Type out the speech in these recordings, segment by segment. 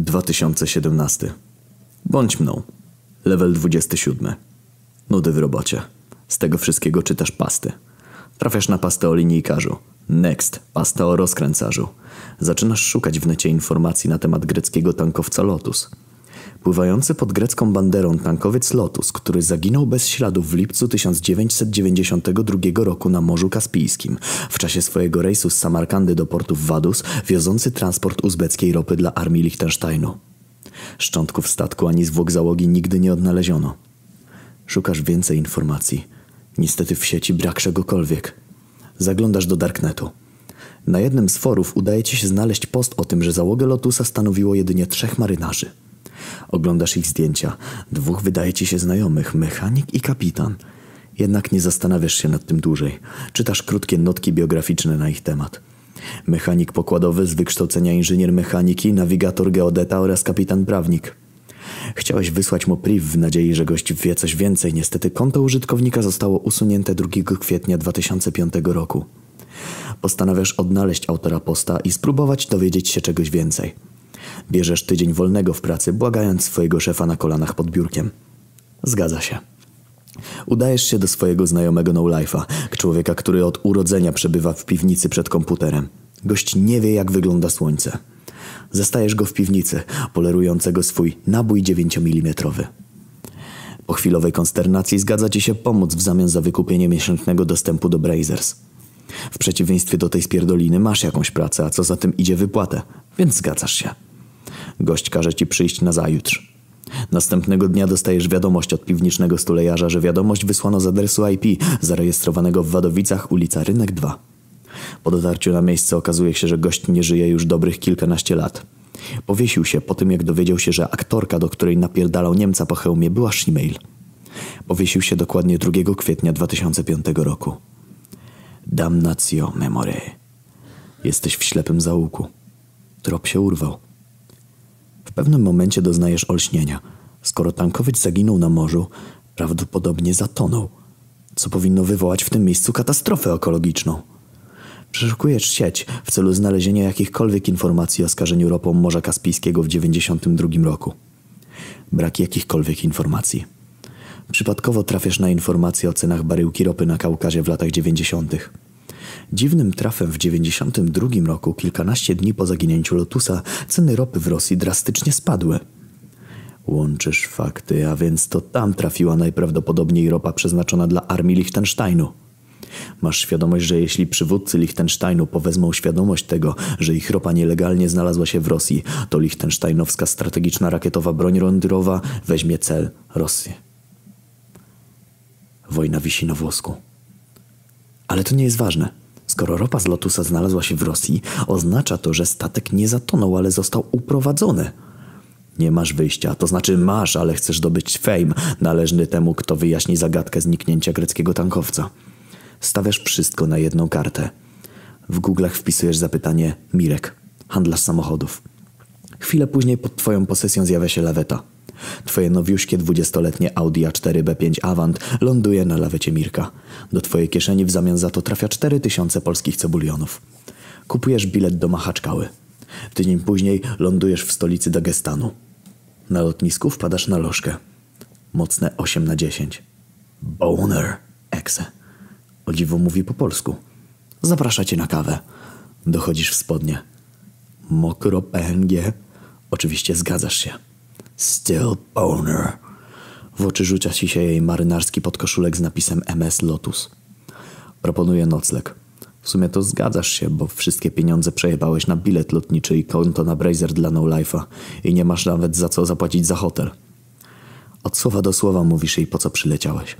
2017. Bądź mną. Level 27. Nudy w robocie. Z tego wszystkiego czytasz pasty. Trafiasz na pastę o linijkarzu. Next. Pasta o rozkręcarzu. Zaczynasz szukać w necie informacji na temat greckiego tankowca Lotus. Pływający pod grecką banderą tankowiec Lotus, który zaginął bez śladu w lipcu 1992 roku na Morzu Kaspijskim w czasie swojego rejsu z Samarkandy do portu Vaduz, wiozący transport uzbeckiej ropy dla armii Liechtensteinu. Szczątków statku ani zwłok załogi nigdy nie odnaleziono. Szukasz więcej informacji. Niestety w sieci brak czegokolwiek. Zaglądasz do Darknetu. Na jednym z forów udaje ci się znaleźć post o tym, że załogę Lotusa stanowiło jedynie trzech marynarzy. Oglądasz ich zdjęcia. Dwóch wydaje ci się znajomych, mechanik i kapitan. Jednak nie zastanawiasz się nad tym dłużej. Czytasz krótkie notki biograficzne na ich temat. Mechanik pokładowy z wykształcenia inżynier mechaniki, nawigator geodeta oraz kapitan prawnik. Chciałeś wysłać mu priv w nadziei, że gość wie coś więcej. Niestety konto użytkownika zostało usunięte 2 kwietnia 2005 roku. Postanawiasz odnaleźć autora posta i spróbować dowiedzieć się czegoś więcej. Bierzesz tydzień wolnego w pracy, błagając swojego szefa na kolanach pod biurkiem. Zgadza się. Udajesz się do swojego znajomego no life'a, człowieka, który od urodzenia przebywa w piwnicy przed komputerem. Gość nie wie, jak wygląda słońce. Zastajesz go w piwnicy, polerującego swój nabój 9 mm. Po chwilowej konsternacji zgadza ci się pomóc w zamian za wykupienie miesięcznego dostępu do Brazers. W przeciwieństwie do tej spierdoliny masz jakąś pracę, a co za tym idzie wypłatę, więc zgadzasz się. Gość każe ci przyjść na zajutrz. Następnego dnia dostajesz wiadomość od piwnicznego stulejarza, że wiadomość wysłano z adresu IP zarejestrowanego w Wadowicach, ulica Rynek 2. Po dotarciu na miejsce okazuje się, że gość nie żyje już dobrych kilkanaście lat. Powiesił się po tym, jak dowiedział się, że aktorka, do której napierdalał Niemca po hełmie, była Shemale. Powiesił się dokładnie 2 kwietnia 2005 roku. Damnatio memore. Jesteś w ślepym zaułku. Trop się urwał. Pewnym momencie doznajesz olśnienia. Skoro tankowiec zaginął na morzu, prawdopodobnie zatonął, co powinno wywołać w tym miejscu katastrofę ekologiczną. Przeszukujesz sieć w celu znalezienia jakichkolwiek informacji o skażeniu ropą Morza Kaspijskiego w 1992 roku. Brak jakichkolwiek informacji. Przypadkowo trafiasz na informacje o cenach baryłki ropy na Kaukazie w latach 90. Dziwnym trafem w 92 roku, kilkanaście dni po zaginięciu Lotusa, ceny ropy w Rosji drastycznie spadły. Łączysz fakty, a więc to tam trafiła najprawdopodobniej ropa przeznaczona dla armii Liechtensteinu. Masz świadomość, że jeśli przywódcy Liechtensteinu powezmą świadomość tego, że ich ropa nielegalnie znalazła się w Rosji, to liechtensteinowska strategiczna rakietowa broń rondyrowa weźmie cel Rosję. Wojna wisi na włosku. Ale to nie jest ważne. Skoro ropa z Lotusa znalazła się w Rosji, oznacza to, że statek nie zatonął, ale został uprowadzony. Nie masz wyjścia, to znaczy masz, ale chcesz zdobyć fame należny temu, kto wyjaśni zagadkę zniknięcia greckiego tankowca. Stawiasz wszystko na jedną kartę. W Google'ach wpisujesz zapytanie Mirek, handlarz samochodów. Chwilę później pod twoją posesją zjawia się laweta. Twoje nowiuśkie dwudziestoletnie Audi A4 B5 Avant ląduje na lawecie Mirka. Do twojej kieszeni w zamian za to trafia 4000 polskich cebulionów. Kupujesz bilet do Machaczkały. Tydzień później lądujesz w stolicy Dagestanu. Na lotnisku wpadasz na lożkę. Mocne 8 na 10. Boner. Exe. O dziwo mówi po polsku. Zaprasza cię na kawę. Dochodzisz w spodnie. Mokro PNG. Oczywiście zgadzasz się. Still boner. W oczy rzucia ci się jej marynarski podkoszulek z napisem MS Lotus. Proponuję nocleg. W sumie to zgadzasz się, bo wszystkie pieniądze przejebałeś na bilet lotniczy i konto na Brazer dla No Life'a i nie masz nawet za co zapłacić za hotel. Od słowa do słowa mówisz jej po co przyleciałeś.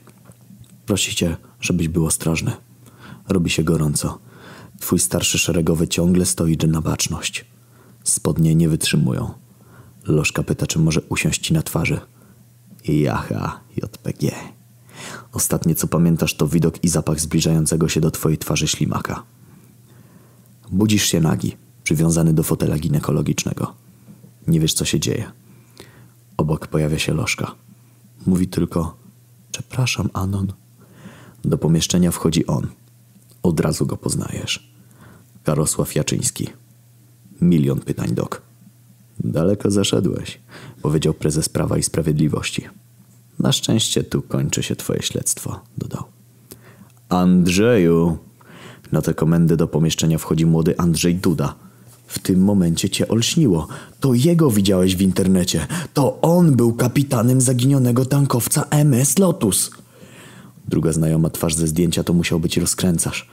Prosi cię, żebyś był ostrożny. Robi się gorąco. Twój starszy szeregowy ciągle stoi na baczność. Spodnie nie wytrzymują. Lożka pyta, czy może usiąść na twarzy. Jaha, JPG. Ostatnie co pamiętasz to widok i zapach zbliżającego się do twojej twarzy ślimaka. Budzisz się nagi, przywiązany do fotela ginekologicznego. Nie wiesz co się dzieje. Obok pojawia się Lożka. Mówi tylko Przepraszam, Anon. Do pomieszczenia wchodzi on. Od razu go poznajesz. Karosław Jaczyński. Milion pytań, dok. Daleko zaszedłeś, powiedział prezes Prawa i Sprawiedliwości. Na szczęście tu kończy się twoje śledztwo, dodał. Andrzeju! Na tę komendę do pomieszczenia wchodzi młody Andrzej Duda. W tym momencie cię olśniło. To jego widziałeś w internecie. To on był kapitanem zaginionego tankowca MS Lotus. Druga znajoma twarz ze zdjęcia to musiał być rozkręcasz.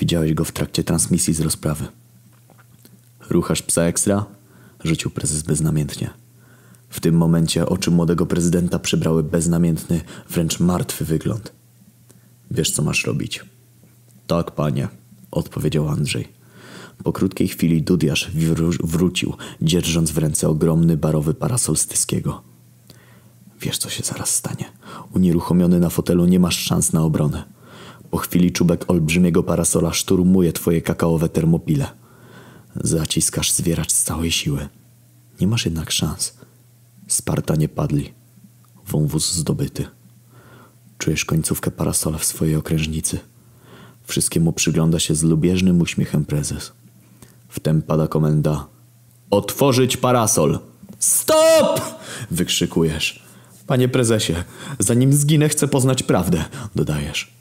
Widziałeś go w trakcie transmisji z rozprawy. Ruchasz psa ekstra? Rzucił prezes beznamiętnie. W tym momencie oczy młodego prezydenta przybrały beznamiętny, wręcz martwy wygląd. Wiesz, co masz robić. Tak, panie, odpowiedział Andrzej. Po krótkiej chwili Dudiasz wrócił, dzierżąc w ręce ogromny barowy parasol Styskiego. Wiesz, co się zaraz stanie. Unieruchomiony na fotelu nie masz szans na obronę. Po chwili czubek olbrzymiego parasola szturmuje twoje kakaowe termopile. Zaciskasz zwieracz z całej siły. Nie masz jednak szans. Spartanie padli. Wąwóz zdobyty. Czujesz końcówkę parasola w swojej okrężnicy. Wszystkiemu przygląda się z lubieżnym uśmiechem prezes. Wtem pada komenda. Otworzyć parasol! Stop! Wykrzykujesz. Panie prezesie, zanim zginę chcę poznać prawdę, dodajesz.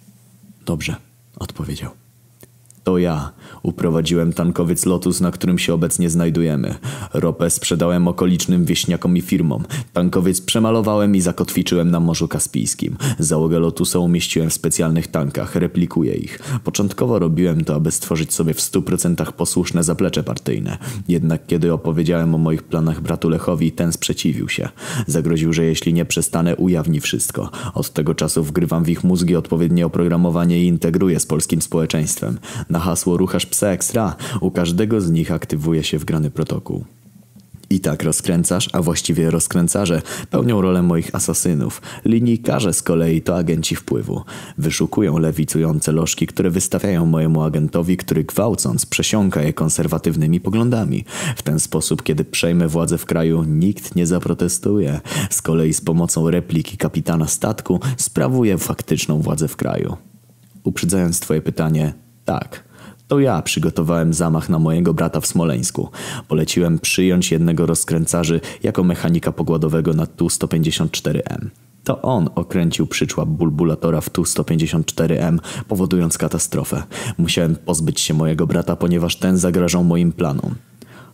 Dobrze, odpowiedział. To ja uprowadziłem tankowiec Lotus, na którym się obecnie znajdujemy. Ropę sprzedałem okolicznym wieśniakom i firmom. Tankowiec przemalowałem i zakotwiczyłem na Morzu Kaspijskim. Załogę Lotusa umieściłem w specjalnych tankach, replikuję ich. Początkowo robiłem to, aby stworzyć sobie w stu procentach posłuszne zaplecze partyjne. Jednak kiedy opowiedziałem o moich planach bratu Lechowi, ten sprzeciwił się. Zagroził, że jeśli nie przestanę, ujawni wszystko. Od tego czasu wgrywam w ich mózgi odpowiednie oprogramowanie i integruję z polskim społeczeństwem. Na hasło Ruchasz Psa Ekstra u każdego z nich aktywuje się wgrany protokół. I tak rozkręcasz, a właściwie rozkręcarze pełnią rolę moich asasynów. Linijkarze z kolei to agenci wpływu. Wyszukują lewicujące lożki, które wystawiają mojemu agentowi, który gwałcąc przesiąka je konserwatywnymi poglądami. W ten sposób, kiedy przejmę władzę w kraju, nikt nie zaprotestuje. Z kolei z pomocą repliki kapitana statku sprawuję faktyczną władzę w kraju. Uprzedzając twoje pytanie, tak. To ja przygotowałem zamach na mojego brata w Smoleńsku. Poleciłem przyjąć jednego rozkręcarzy jako mechanika pogładowego na Tu-154M. To on okręcił przyczłap bulbulatora w Tu-154M, powodując katastrofę. Musiałem pozbyć się mojego brata, ponieważ ten zagrażał moim planom.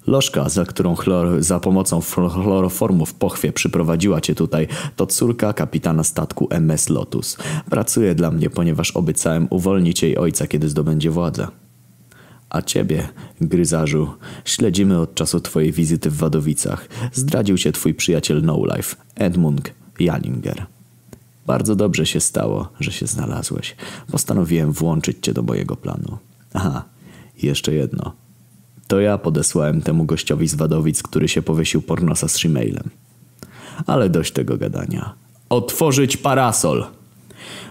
Lożka, za którą chlor, za pomocą chloroformu w pochwie przyprowadziła cię tutaj, to córka kapitana statku MS Lotus. Pracuje dla mnie, ponieważ obiecałem uwolnić jej ojca, kiedy zdobędzie władzę. A ciebie, gryzarzu, śledzimy od czasu twojej wizyty w Wadowicach. Zdradził cię twój przyjaciel No Life, Edmund Jalinger. Bardzo dobrze się stało, że się znalazłeś. Postanowiłem włączyć cię do mojego planu. Aha, jeszcze jedno. To ja podesłałem temu gościowi z Wadowic, który się powiesił pornosa z shemmailem. Ale dość tego gadania. Otworzyć parasol!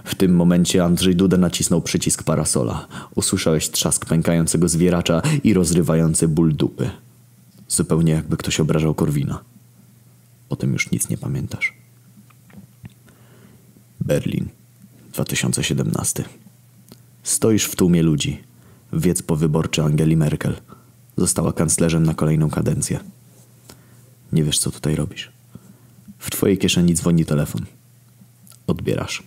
W tym momencie Andrzej Duda nacisnął przycisk parasola. Usłyszałeś trzask pękającego zwieracza i rozrywający ból dupy. Zupełnie jakby ktoś obrażał Korwina. Potem już nic nie pamiętasz. Berlin, 2017. Stoisz w tłumie ludzi. Wiec powyborczy Angeli Merkel. Została kanclerzem na kolejną kadencję. Nie wiesz, co tutaj robisz. W twojej kieszeni dzwoni telefon. Odbierasz.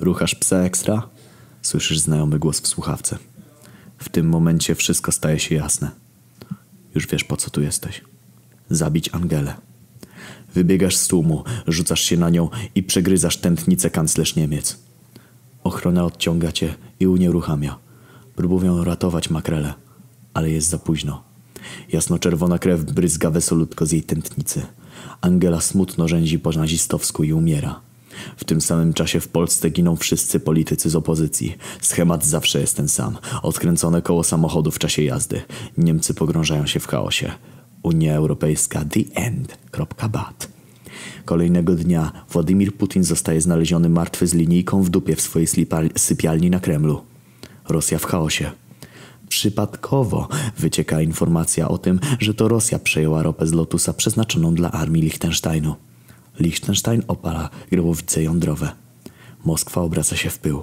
Ruchasz psa ekstra? Słyszysz znajomy głos w słuchawce. W tym momencie wszystko staje się jasne. Już wiesz, po co tu jesteś. Zabić Angelę. Wybiegasz z tłumu, rzucasz się na nią i przegryzasz tętnicę kanclerz Niemiec. Ochrona odciąga cię i unieruchamia. Próbują ratować makrele, ale jest za późno. Jasnoczerwona krew bryzga wesolutko z jej tętnicy. Angela smutno rzęzi po nazistowsku i umiera. W tym samym czasie w Polsce giną wszyscy politycy z opozycji. Schemat zawsze jest ten sam. Odkręcone koło samochodu w czasie jazdy. Niemcy pogrążają się w chaosie. Unia Europejska the end. Bat. Kolejnego dnia Władimir Putin zostaje znaleziony martwy z linijką w dupie w swojej sypialni na Kremlu. Rosja w chaosie. Przypadkowo wycieka informacja o tym, że to Rosja przejęła ropę z Lotusa przeznaczoną dla armii Liechtensteinu. Liechtenstein opala grobowice jądrowe. Moskwa obraca się w pył.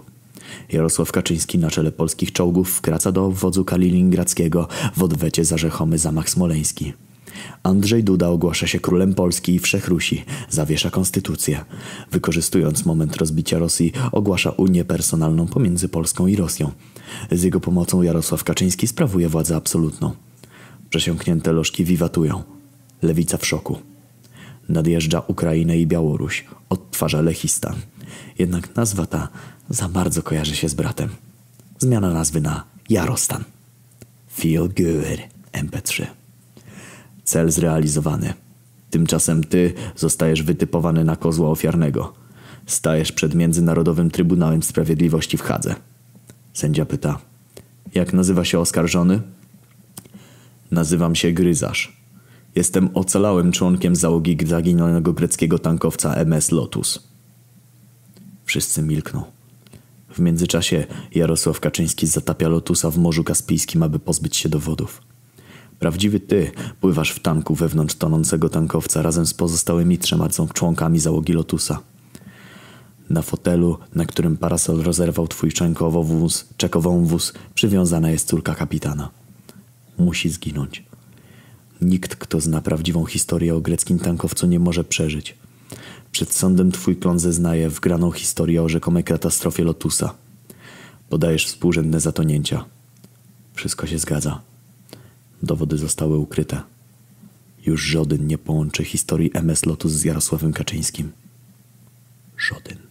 Jarosław Kaczyński na czele polskich czołgów wkraca do obwodu kaliningradzkiego w odwecie za rzechomy zamach smoleński. Andrzej Duda ogłasza się królem Polski i Wszechrusi, zawiesza konstytucję. Wykorzystując moment rozbicia Rosji, ogłasza unię personalną pomiędzy Polską i Rosją. Z jego pomocą Jarosław Kaczyński sprawuje władzę absolutną. Przesiąknięte lożki wiwatują. Lewica w szoku. Nadjeżdża Ukrainę i Białoruś. Odtwarza Lechistan. Jednak nazwa ta za bardzo kojarzy się z bratem. Zmiana nazwy na Jarostan. Feel good. MP3. Cel zrealizowany. Tymczasem ty zostajesz wytypowany na kozła ofiarnego. Stajesz przed Międzynarodowym Trybunałem Sprawiedliwości w Hadze. Sędzia pyta: Jak nazywa się oskarżony? Nazywam się Gryzarz. Jestem ocalałym członkiem załogi zaginionego greckiego tankowca MS Lotus. Wszyscy milkną. W międzyczasie Jarosław Kaczyński zatapia Lotusa w Morzu Kaspijskim, aby pozbyć się dowodów. Prawdziwy ty pływasz w tanku wewnątrz tonącego tankowca razem z pozostałymi trzema członkami załogi Lotusa. Na fotelu, na którym parasol rozerwał twój czekowowóz, czekowąwóz, przywiązana jest córka kapitana. Musi zginąć. Nikt, kto zna prawdziwą historię o greckim tankowcu, nie może przeżyć. Przed sądem twój klon zeznaje wgraną historię o rzekomej katastrofie Lotusa. Podajesz współrzędne zatonięcia. Wszystko się zgadza. Dowody zostały ukryte. Już żaden nie połączy historii MS Lotus z Jarosławem Kaczyńskim. Żaden.